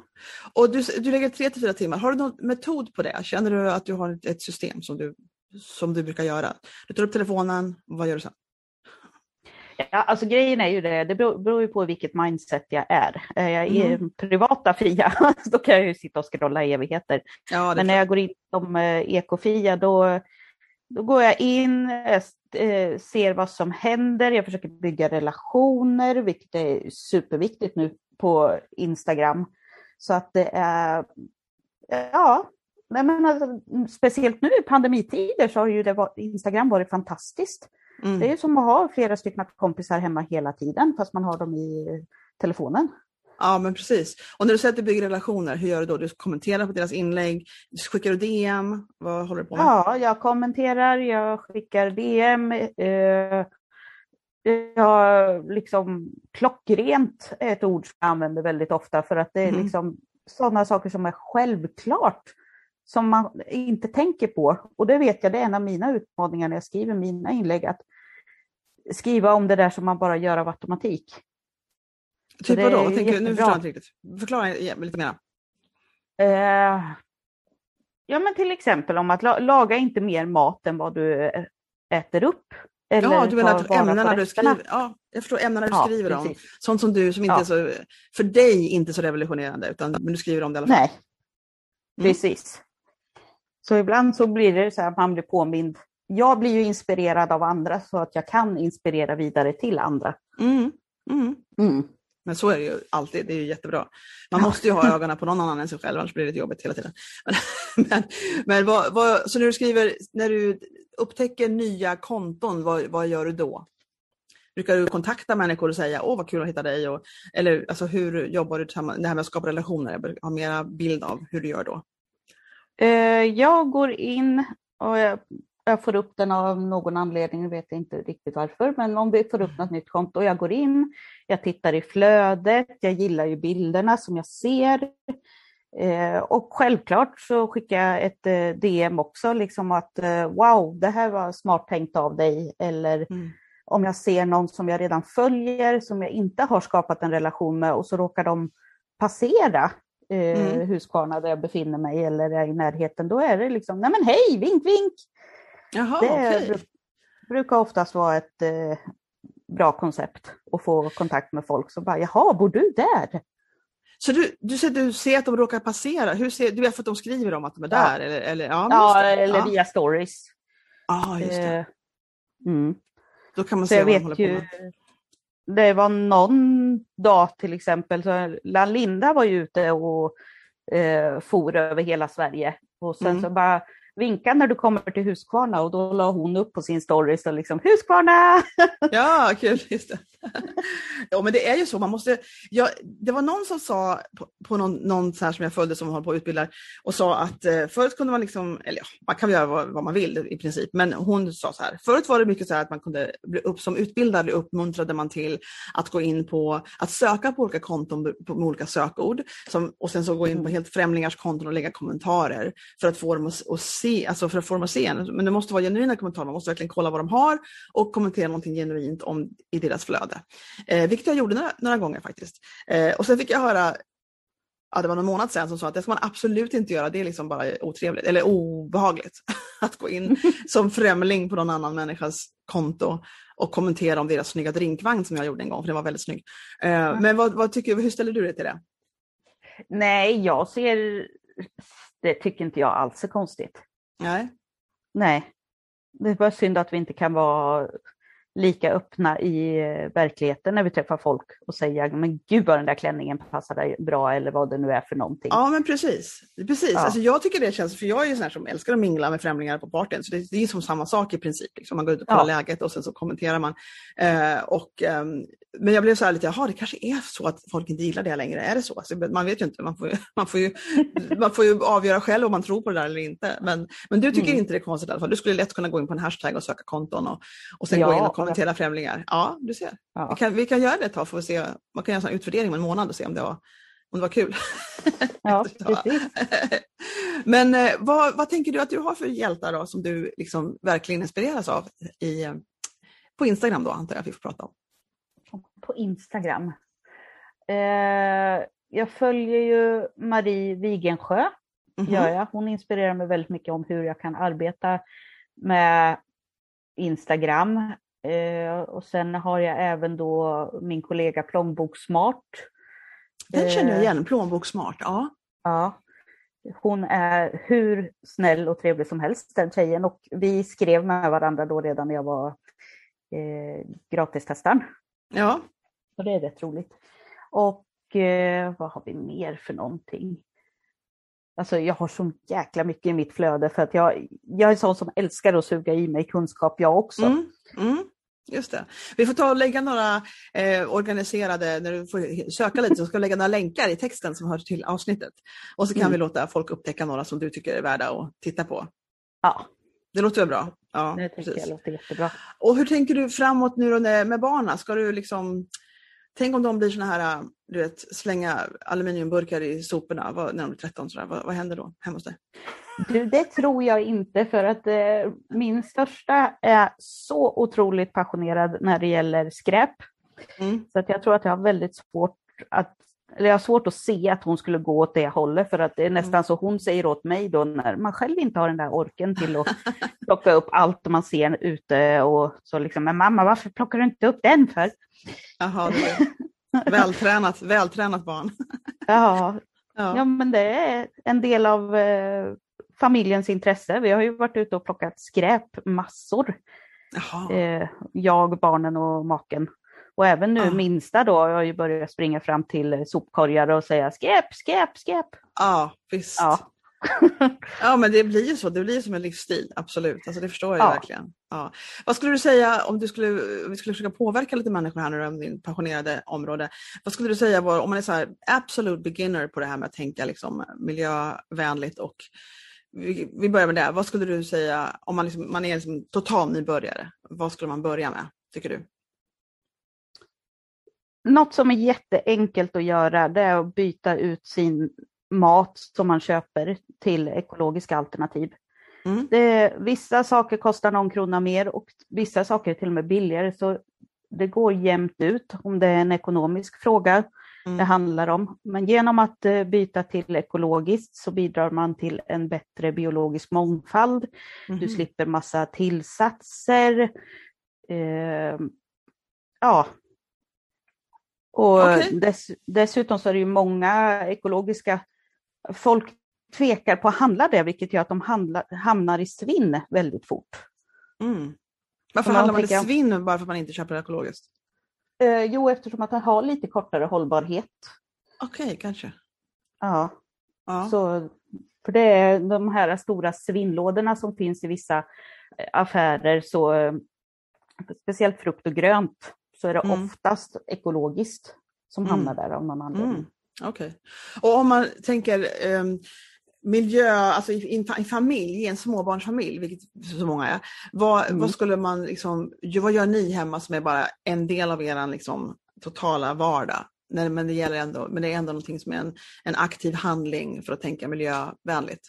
och du, du lägger tre till fyra timmar. Har du någon metod på det? Känner du att du har ett, ett system som du, som du brukar göra? Du tar upp telefonen, vad gör du sen? Ja, alltså grejen är ju det, det beror, beror ju på vilket mindset jag är. Är jag mm. privata Fia, då kan jag ju sitta och scrolla i evigheter. Ja, Men när jag går in som eh, ekofia, då, då går jag in, äh, ser vad som händer, jag försöker bygga relationer, vilket är superviktigt nu på Instagram. Så att det är, ja, men alltså, speciellt nu i pandemitider så har ju det, Instagram varit fantastiskt. Mm. Det är ju som att ha flera stycken kompisar hemma hela tiden fast man har dem i telefonen. Ja men precis. Och när du säger att du bygger relationer, hur gör du då? Du kommenterar på deras inlägg, skickar du DM? Vad håller du på med? Ja, jag kommenterar, jag skickar DM. Eh, jag liksom klockrent är ett ord som jag använder väldigt ofta för att det är mm. liksom sådana saker som är självklart som man inte tänker på. Och det vet jag, det är en av mina utmaningar när jag skriver mina inlägg, att skriva om det där som man bara gör av automatik. Typ vadå? Vad tänker du? Nu förstår jag inte riktigt. Förklara lite mer. Eh, ja men till exempel om att laga inte mer mat än vad du äter upp. Eller ja, du menar ämnena du skriver, ja, jag förstår ämnena du ja, skriver precis. om. Sånt som du som inte ja. är så, för dig inte så revolutionerande, utan men du skriver om det i alla fall. Nej, mm. precis. Så ibland så blir det så att man blir påmind. Jag blir ju inspirerad av andra så att jag kan inspirera vidare till andra. Mm. Mm. Mm. Men så är det ju alltid, det är ju jättebra. Man måste ju ha ögonen på någon annan än sig själv, annars blir det jobbigt hela tiden. Men, men vad, vad, så när du skriver, när du upptäcker nya konton, vad, vad gör du då? Brukar du kontakta människor och säga åh vad kul att hitta dig? Och, eller alltså, hur jobbar du tillsammans, det här med att skapa relationer? Jag har mera bild av hur du gör då. Eh, jag går in och jag, jag, får upp den av någon anledning, jag vet inte riktigt varför, men om vi får upp något nytt konto, jag går in, jag tittar i flödet, jag gillar ju bilderna som jag ser. Eh, och självklart så skickar jag ett eh, DM också, liksom att wow, det här var smart tänkt av dig, eller mm. om jag ser någon som jag redan följer, som jag inte har skapat en relation med och så råkar de passera eh, mm. Huskvarna där jag befinner mig eller är i närheten, då är det liksom, nej men hej, vink vink! Jaha, det okay. brukar oftast vara ett eh, bra koncept att få kontakt med folk som bara, jaha, bor du där? Så du, du, ser, du ser att de råkar passera, Hur ser, du vet för att de skriver om att de är där? Ja. Eller, eller, ja, ja eller via stories. Ja, just det. Eh, mm. Då kan man se vad de håller på med det var någon dag till exempel, så Linda var ju ute och eh, for över hela Sverige. Och sen mm. så bara, vinka när du kommer till Huskvarna och då la hon upp på sin story så liksom Huskvarna! Ja, kul, just det. Ja, men det är ju så, man måste, ja, det var någon som sa på, på någon, någon så här som jag följde som håller på att utbilda och sa att eh, förut kunde man liksom, eller ja, man kan göra vad, vad, man vill i princip, men hon sa så här, förut var det mycket så här att man kunde bli upp som utbildare uppmuntrade man till att gå in på, att söka på olika konton på, med olika sökord som, och sen så gå in på mm. helt främlingars konton och lägga kommentarer för att få dem att, att se, alltså för att att se Men det måste vara genuina kommentarer, man måste verkligen kolla vad de har och kommentera någonting genuint om, i deras flöde. Eh, vilket jag gjorde några, några gånger faktiskt. Eh, och sen fick jag höra ja, det var någon månad sedan som sa att det ska man absolut inte göra, det är liksom bara otrevligt eller obehagligt att gå in som främling på någon annan människas konto och kommentera om deras snygga drinkvagn som jag gjorde en gång, för den var väldigt snygg. Mm. Men vad, vad tycker, hur ställer du dig till det? Nej, jag ser, det tycker inte jag alls är konstigt. Nej. Nej. Det är bara synd att vi inte kan vara lika öppna i eh, verkligheten när vi träffar folk och säger men gud vad den där klänningen passar dig bra eller vad det nu är för någonting. Ja men precis. precis. Ja. Alltså, jag tycker det känns, för jag är ju sån här som älskar att mingla med främlingar på partyn så det, det är som samma sak i princip. Liksom. Man går ut och kollar ja. läget och sen så kommenterar man. Eh, och, eh, men jag blev så här lite, jaha det kanske är så att folk inte gillar det längre, är det så? Alltså, man vet ju inte, man får ju, man, får ju, man får ju avgöra själv om man tror på det där eller inte. Men, men du tycker mm. inte det är konstigt i alla fall. Du skulle lätt kunna gå in på en hashtag och söka konton och, och sen ja, gå in och kommentera främlingar. Ja, du ser. Ja. Vi, kan, vi kan göra det ett tag för att se, man kan göra en utvärdering om en månad och se om det var, om det var kul. Ja, precis. Men eh, vad, vad tänker du att du har för hjältar då som du liksom verkligen inspireras av i, på Instagram då antar jag att vi får prata om? På Instagram? Eh, jag följer ju Marie Wigensjö, mm -hmm. gör jag. Hon inspirerar mig väldigt mycket om hur jag kan arbeta med Instagram. Eh, och sen har jag även då min kollega Plånboksmart. Den känner jag igen, Plånboksmart. Ja. ja. Hon är hur snäll och trevlig som helst den tjejen och vi skrev med varandra då redan när jag var eh, gratistestaren. Ja. Och det är rätt roligt. Och eh, vad har vi mer för någonting? Alltså jag har så jäkla mycket i mitt flöde för att jag, jag är sån som älskar att suga i mig kunskap jag också. Mm, mm, just det. Vi får ta och lägga några eh, organiserade, när du får söka lite så ska vi lägga några länkar i texten som hör till avsnittet. Och så kan mm. vi låta folk upptäcka några som du tycker är värda att titta på. Ja. Det låter väl bra? Ja, det precis. jag låter jättebra. Och hur tänker du framåt nu med barnen? Ska du liksom Tänk om de blir såna här, du vet, slänga aluminiumburkar i soporna när de är 13, sådär. Vad, vad händer då hemma hos dig? Du, det tror jag inte för att eh, min största är så otroligt passionerad när det gäller skräp. Mm. Så att jag tror att jag har väldigt svårt att eller jag har svårt att se att hon skulle gå åt det hållet för att det är nästan mm. så hon säger åt mig då när man själv inte har den där orken till att plocka upp allt man ser ute och så liksom, men mamma varför plockar du inte upp den för? Jaha, vältränat, vältränat barn. ja, ja. ja, men det är en del av eh, familjens intresse. Vi har ju varit ute och plockat skräp massor. Eh, jag, barnen och maken. Och även nu ja. minsta då har ju börjat springa fram till sopkorgar och säga skräp, skräp, skräp. Ja, visst. Ja. ja men det blir ju så, det blir som en livsstil, absolut. Alltså, det förstår jag ja. verkligen. Ja. Vad skulle du säga om du skulle, vi skulle försöka påverka lite människor här nu om din passionerade område. Vad skulle du säga var, om man är så här absolut beginner på det här med att tänka liksom miljövänligt och vi, vi börjar med det. Vad skulle du säga om man, liksom, man är liksom total nybörjare? Vad skulle man börja med, tycker du? Något som är jätteenkelt att göra det är att byta ut sin mat som man köper till ekologiska alternativ. Mm. Det, vissa saker kostar någon krona mer och vissa saker är till och med billigare. Så det går jämnt ut om det är en ekonomisk fråga mm. det handlar om. Men genom att eh, byta till ekologiskt så bidrar man till en bättre biologisk mångfald. Mm. Du slipper massa tillsatser. Eh, ja, och okay. dess, dessutom så är det ju många ekologiska folk tvekar på att handla det, vilket gör att de handlar, hamnar i svinn väldigt fort. Mm. Varför handlar man i svinn bara för att man inte köper ekologiskt? Eh, jo, eftersom att den har lite kortare hållbarhet. Okej, okay, kanske. Ja. ja. Så För det är de här stora svinnlådorna som finns i vissa eh, affärer, så eh, speciellt frukt och grönt, så är det mm. oftast ekologiskt som mm. hamnar där av någon anledning. Mm. Okej. Okay. Och om man tänker eh, miljö, alltså i, i, familj, i en småbarnsfamilj, vilket så många är, vad, mm. vad skulle man liksom, vad gör ni hemma som är bara en del av er liksom, totala vardag? Nej, men, det gäller ändå, men det är ändå någonting som är en, en aktiv handling för att tänka miljövänligt.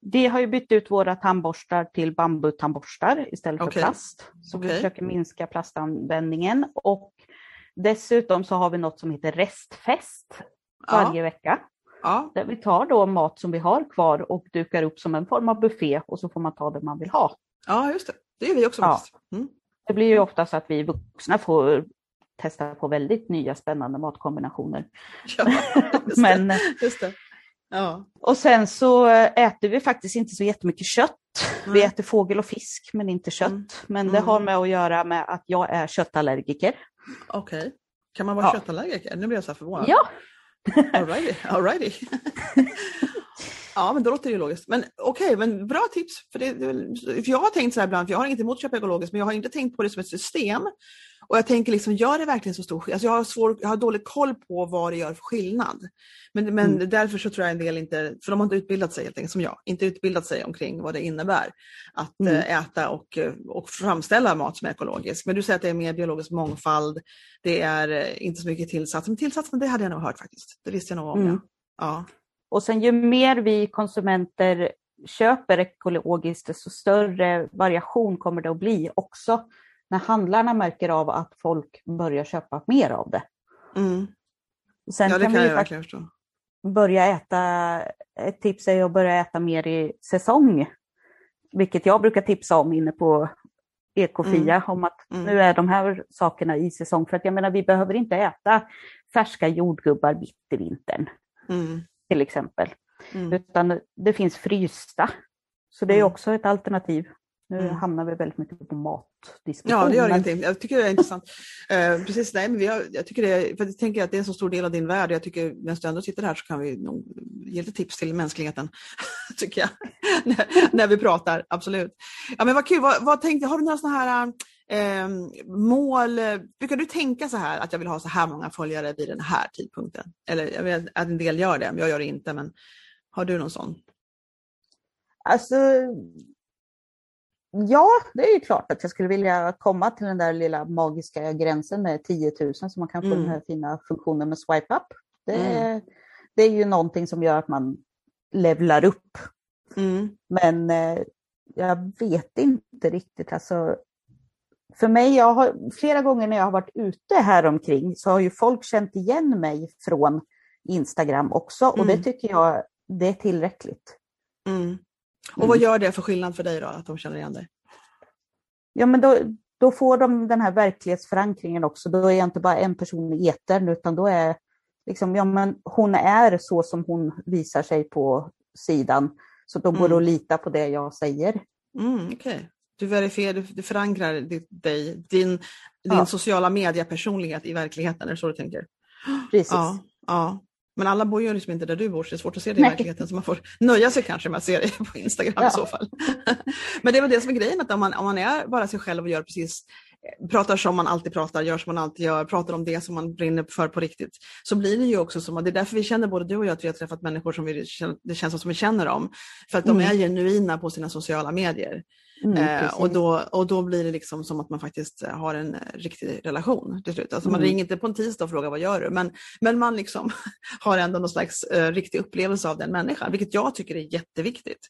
Vi har ju bytt ut våra tandborstar till bambutandborstar istället för okay. plast. Så okay. vi försöker minska plastanvändningen och dessutom så har vi något som heter restfest varje ja. vecka. Ja. Där vi tar då mat som vi har kvar och dukar upp som en form av buffé och så får man ta det man vill ha. Ja, just det. Det gör vi också. Ja. Mm. Det blir ju ofta så att vi vuxna får testa på väldigt nya spännande matkombinationer. Ja, just Men, just det. Ja. Och sen så äter vi faktiskt inte så jättemycket kött. Mm. Vi äter fågel och fisk men inte kött. Mm. Men det har mm. med att göra med att jag är köttallergiker. Okej. Okay. Kan man vara ja. köttallergiker? Nu blir jag så här förvånad. Ja. all righty. All righty. Ja, men då låter det ju logiskt. Men okej, okay, men bra tips. För, det, för jag har tänkt så här ibland, för jag har inget emot att köpa ekologiskt, men jag har inte tänkt på det som ett system. Och jag tänker, liksom, gör det verkligen så stor skillnad? Alltså jag, har svår, jag har dålig koll på vad det gör för skillnad. Men, men mm. därför så tror jag en del inte, för de har inte utbildat sig helt enkelt som jag, inte utbildat sig omkring vad det innebär att mm. Eh, äta och, och framställa mat som är ekologisk. Men du säger att det är mer biologisk mångfald, det är eh, inte så mycket tillsats. Men tillsatsen, det hade jag nog hört faktiskt. Det visste jag nog om. Mm. Ja. ja. Och sen ju mer vi konsumenter köper ekologiskt, desto större variation kommer det att bli också när handlarna märker av att folk börjar köpa mer av det. Mm. Sen ja, det kan, kan jag verkligen förstå. Börja äta, ett tips är att börja äta mer i säsong. Vilket jag brukar tipsa om inne på Ekofia, mm. om att mm. nu är de här sakerna i säsong. För att jag menar, vi behöver inte äta färska jordgubbar mitt i vintern. Mm till exempel. Mm. Utan det finns frysta. Så det är mm. också ett alternativ. Nu mm. hamnar vi väldigt mycket på matdiskussion. Ja, det gör ingenting. Jag tycker det är intressant. uh, precis, nej, men vi har, jag tycker det, för jag tänker att det är en så stor del av din värld. Jag tycker när du ändå sitter här så kan vi nog ge lite tips till mänskligheten, tycker jag, när, när, vi pratar. Absolut. Ja, men vad kul. Vad, vad tänkte, har du några sådana här eh, mål? Brukar du tänka så här att jag vill ha så här många följare vid den här tidpunkten? Eller jag vet att en del gör det, jag gör det inte. Men har du någon sån? Alltså, ja, det är ju klart att jag skulle vilja komma till den där lilla magiska gränsen med 10 000 så man kan få mm. den här fina funktionen med swipe up. Det, mm. det är ju någonting som gör att man levlar upp. Mm. Men eh, jag vet inte riktigt. Alltså, för mig, jag har, flera gånger när jag har varit ute här omkring så har ju folk känt igen mig från Instagram också och mm. det tycker jag det är tillräckligt. Mm. Och vad gör det för skillnad för dig då, att de känner igen dig? Ja, men då, då får de den här verklighetsförankringen också. Då är jag inte bara en person i etern, utan då är liksom, ja, men hon är så som hon visar sig på sidan. Så då går det mm. att lita på det jag säger. Mm, okay. Du verifierar, du, du förankrar dig, din, din ja. sociala mediepersonlighet i verkligheten, är det så du tänker? Precis. Ja, ja. Men alla bor ju liksom inte där du bor, så det är svårt att se det i Nej. verkligheten, så man får nöja sig kanske med att se det på Instagram ja. i så fall. Men det är väl det som är grejen, att om man, om man är bara sig själv och gör precis pratar som man alltid pratar, gör som man alltid gör, pratar om det som man brinner för på riktigt, så blir det ju också som, det är därför vi känner både du och jag att vi har träffat människor som vi, det känns som vi känner dem, för att de mm. är genuina på sina sociala medier. Mm, eh, och, då, och då blir det liksom som att man faktiskt eh, har en eh, riktig relation till slut. Alltså man mm. ringer inte på en tisdag och frågar vad gör du? Men, men man liksom har ändå någon slags eh, riktig upplevelse av den människan, vilket jag tycker är jätteviktigt.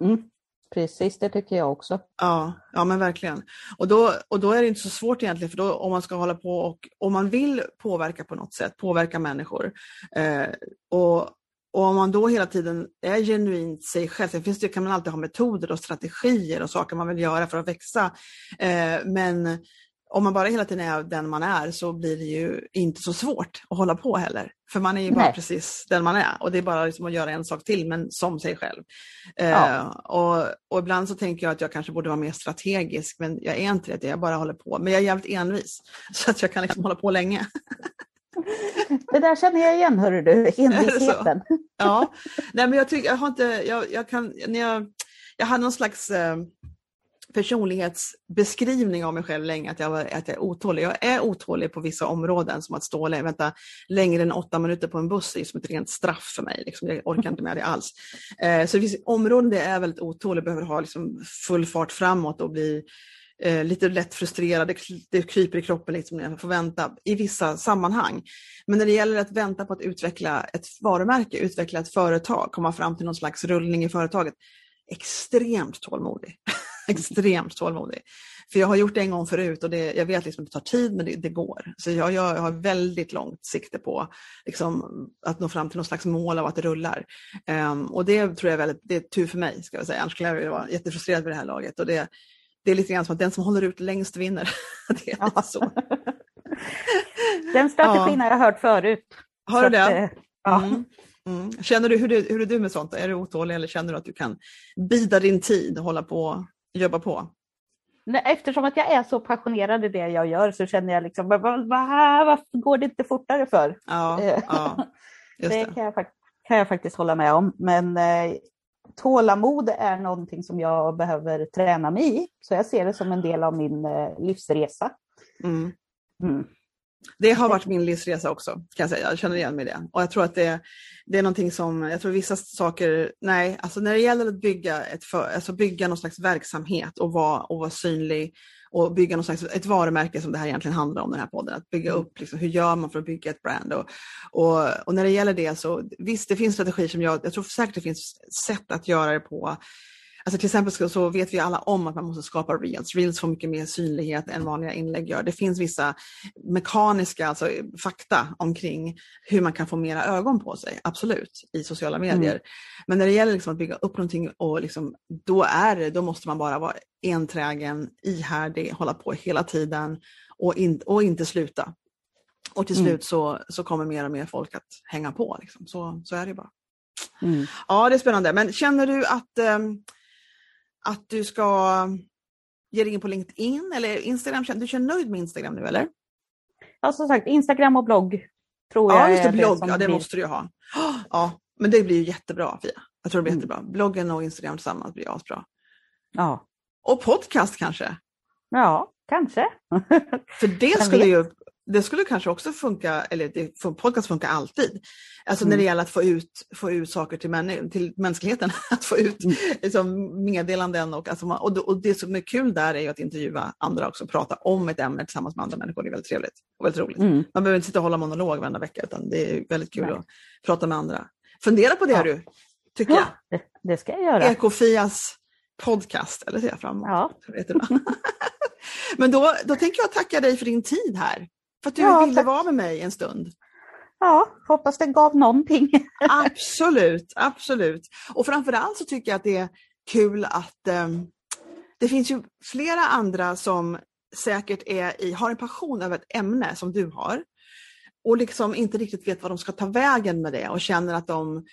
Mm Precis, det tycker jag också. Ja, ja men verkligen. Och då, och då är det inte så svårt egentligen, för då om man ska hålla på och om man vill påverka på något sätt, påverka människor eh, och och om man då hela tiden är genuint sig själv, sen finns det, kan man alltid ha metoder och strategier och saker man vill göra för att växa. Eh, men om man bara hela tiden är den man är så blir det ju inte så svårt att hålla på heller. För man är ju bara precis den man är och det är bara liksom att göra en sak till men som sig själv. Eh, ja. och, och, ibland så tänker jag att jag kanske borde vara mer strategisk men jag är inte det, jag bara håller på. Men jag är jävligt envis så att jag kan liksom hålla på länge. Det där känner jag igen, hörru du, envisheten. Ja, nej men jag tycker, jag har inte, jag, jag kan, när jag, jag hade någon slags eh, personlighetsbeskrivning av mig själv länge, att jag, var, att jag är otålig. Jag är otålig på vissa områden, som att stå och vänta längre än åtta minuter på en buss är som ett rent straff för mig. Liksom. Jag orkar inte med det alls. Eh, så det finns områden där jag är väldigt otålig, behöver ha liksom full fart framåt och bli eh, lite lätt frustrerad, det, det kryper i kroppen liksom när jag får vänta i vissa sammanhang. Men när det gäller att vänta på att utveckla ett varumärke, utveckla ett företag, komma fram till någon slags rullning i företaget, extremt tålmodig. extremt tålmodig. För jag har gjort det en gång förut och det, jag vet liksom att det tar tid men det, det går. Så jag, jag, har väldigt långt sikte på liksom, att nå fram till någon slags mål av att det rullar. Um, och det tror jag är väldigt, det är tur för mig, ska jag säga. annars skulle jag vara jättefrustrerad vid det här laget. Och det, det är lite grann som att den som håller ut längst vinner. det är ja. så. Den strategin ja. har jag hört förut. Har du det? Att, eh, ja. Mm. Mm. Känner du, hur, du, hur är du med sånt? Är du otålig eller känner du att du kan bida din tid och hålla på och jobba på? Eftersom att jag är så passionerad i det jag gör så känner jag liksom, varför går det inte fortare för? Ja, ja, det, det. Kan, jag, kan jag faktiskt hålla med om. Men eh, tålamod är någonting som jag behöver träna mig i. Så jag ser det som en del av min eh, livsresa. Mm. Mm. Det har varit min livsresa också, kan jag säga. Jag känner igen mig i det. Och jag tror att det, det är någonting som, jag tror vissa saker, nej, alltså när det gäller att bygga, ett för, alltså bygga någon slags verksamhet och vara, och vara synlig och bygga någon slags, ett varumärke som det här egentligen handlar om, den här podden. Att bygga upp, liksom, hur gör man för att bygga ett brand? Och, och, och när det gäller det så, visst det finns strategier som jag, jag tror säkert det finns sätt att göra det på Alltså till exempel så vet vi alla om att man måste skapa reels. Reels får mycket mer synlighet än vanliga inlägg gör. Det finns vissa mekaniska alltså fakta omkring hur man kan få mera ögon på sig, absolut, i sociala medier. Mm. Men när det gäller liksom att bygga upp någonting och liksom, då, är det, då måste man bara vara enträgen, ihärdig, hålla på hela tiden och, in, och inte sluta. Och till mm. slut så, så kommer mer och mer folk att hänga på. Liksom. Så, så är det bara. Mm. Ja, det är spännande. Men känner du att um, att du ska ge dig in på LinkedIn eller Instagram? Du känner nöjd med Instagram nu eller? Ja, som sagt, Instagram och blogg tror jag Ja, just det, blogg, det ja det blir... måste du ju ha. Ja, men det blir ju jättebra Fia. Jag tror det blir mm. jättebra. Bloggen och Instagram tillsammans blir asbra. Ja. Och podcast kanske? Ja, kanske. För det skulle ju det skulle kanske också funka, eller det, podcast funkar alltid. Alltså mm. när det gäller att få ut, få ut saker till, män, till mänskligheten, att få ut mm. liksom, meddelanden. Och, alltså, och, och det som är kul där är ju att intervjua andra också, prata om ett ämne tillsammans med andra människor. Det är väldigt trevligt och väldigt roligt. Mm. Man behöver inte sitta och hålla monolog varenda vecka, utan det är väldigt kul Nej. att prata med andra. Fundera på det ja. du, tycker ja, jag. Det, det ska jag göra. Ekofias podcast, eller ser jag fram emot. Ja. Men då, då tänker jag tacka dig för din tid här. För att du ja, ville tack. vara med mig en stund. Ja, hoppas det gav någonting. absolut, absolut. Och framförallt så tycker jag att det är kul att um, det finns ju flera andra som säkert är i, har en passion över ett ämne som du har och liksom inte riktigt vet vad de ska ta vägen med det och känner att de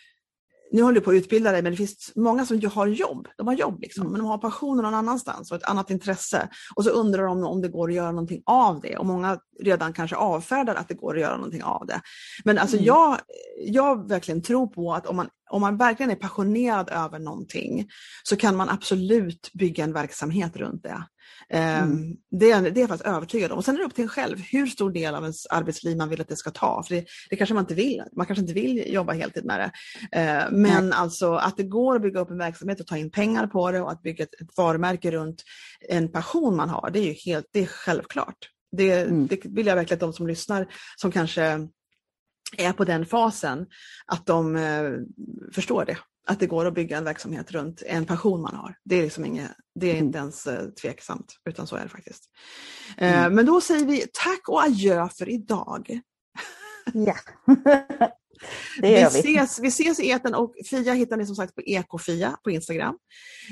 nu håller du på att utbilda dig, men det finns många som har jobb. De har jobb, liksom, mm. men de har passionen någon annanstans och ett annat intresse. Och så undrar de om det går att göra någonting av det. Och många redan kanske avfärdar att det går att göra någonting av det. Men alltså mm. jag, jag verkligen tror på att om man, om man verkligen är passionerad över någonting så kan man absolut bygga en verksamhet runt det. Ehm, mm. Det, är, det är jag faktiskt övertygad om. Och sen är det upp till en själv hur stor del av ens arbetsliv man vill att det ska ta. För det, det kanske man inte vill. Man kanske inte vill jobba heltid med det. Ehm, men mm. alltså att det går att bygga upp en verksamhet och ta in pengar på det och att bygga ett, ett varumärke runt en passion man har, det är ju helt, det är självklart. Det, mm. det vill jag verkligen att de som lyssnar som kanske är på den fasen, att de eh, förstår det att det går att bygga en verksamhet runt en passion man har. Det är, liksom inget, det är inte ens eh, tveksamt, utan så är det faktiskt. Eh, mm. Men då säger vi tack och adjö för idag. Ja, det gör vi. Vi ses, vi ses i eten och Fia hittar ni som sagt på ekofia på Instagram.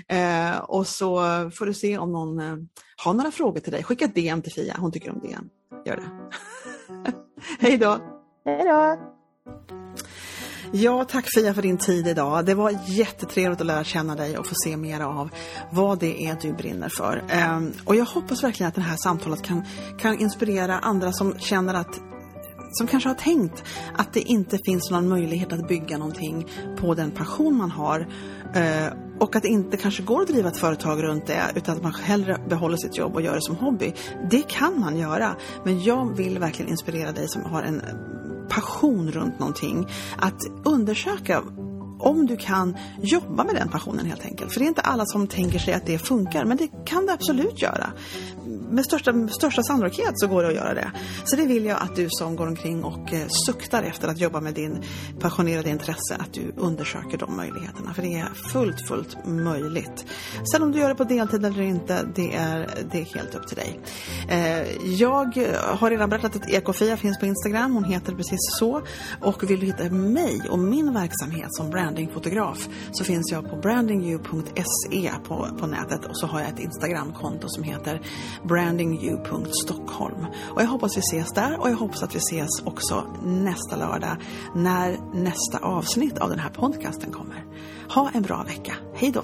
Eh, och så får du se om någon har några frågor till dig. Skicka DM till Fia, hon tycker om DM. Gör det. Hej då! Hej då! Ja, tack Fia för din tid idag. Det var jättetrevligt att lära känna dig och få se mer av vad det är du brinner för. Ehm, och jag hoppas verkligen att det här samtalet kan, kan inspirera andra som känner att som kanske har tänkt att det inte finns någon möjlighet att bygga någonting på den passion man har eh, och att det inte kanske går att driva ett företag runt det utan att man hellre behåller sitt jobb och gör det som hobby. Det kan man göra, men jag vill verkligen inspirera dig som har en passion runt någonting att undersöka om du kan jobba med den passionen helt enkelt. För det är inte alla som tänker sig att det funkar, men det kan det absolut göra. Med största, största sannolikhet så går det att göra det. Så det vill jag att du som går omkring och eh, suktar efter att jobba med din passionerade intresse, att du undersöker de möjligheterna. För det är fullt, fullt möjligt. Sen om du gör det på deltid eller inte, det är, det är helt upp till dig. Eh, jag har redan berättat att Ekofia finns på Instagram, hon heter precis så. Och vill du hitta mig och min verksamhet som brandingfotograf så finns jag på brandingyou.se på, på nätet och så har jag ett Instagramkonto som heter brandingyou.stockholm. Och jag hoppas vi ses där och jag hoppas att vi ses också nästa lördag när nästa avsnitt av den här podcasten kommer. Ha en bra vecka. Hej då!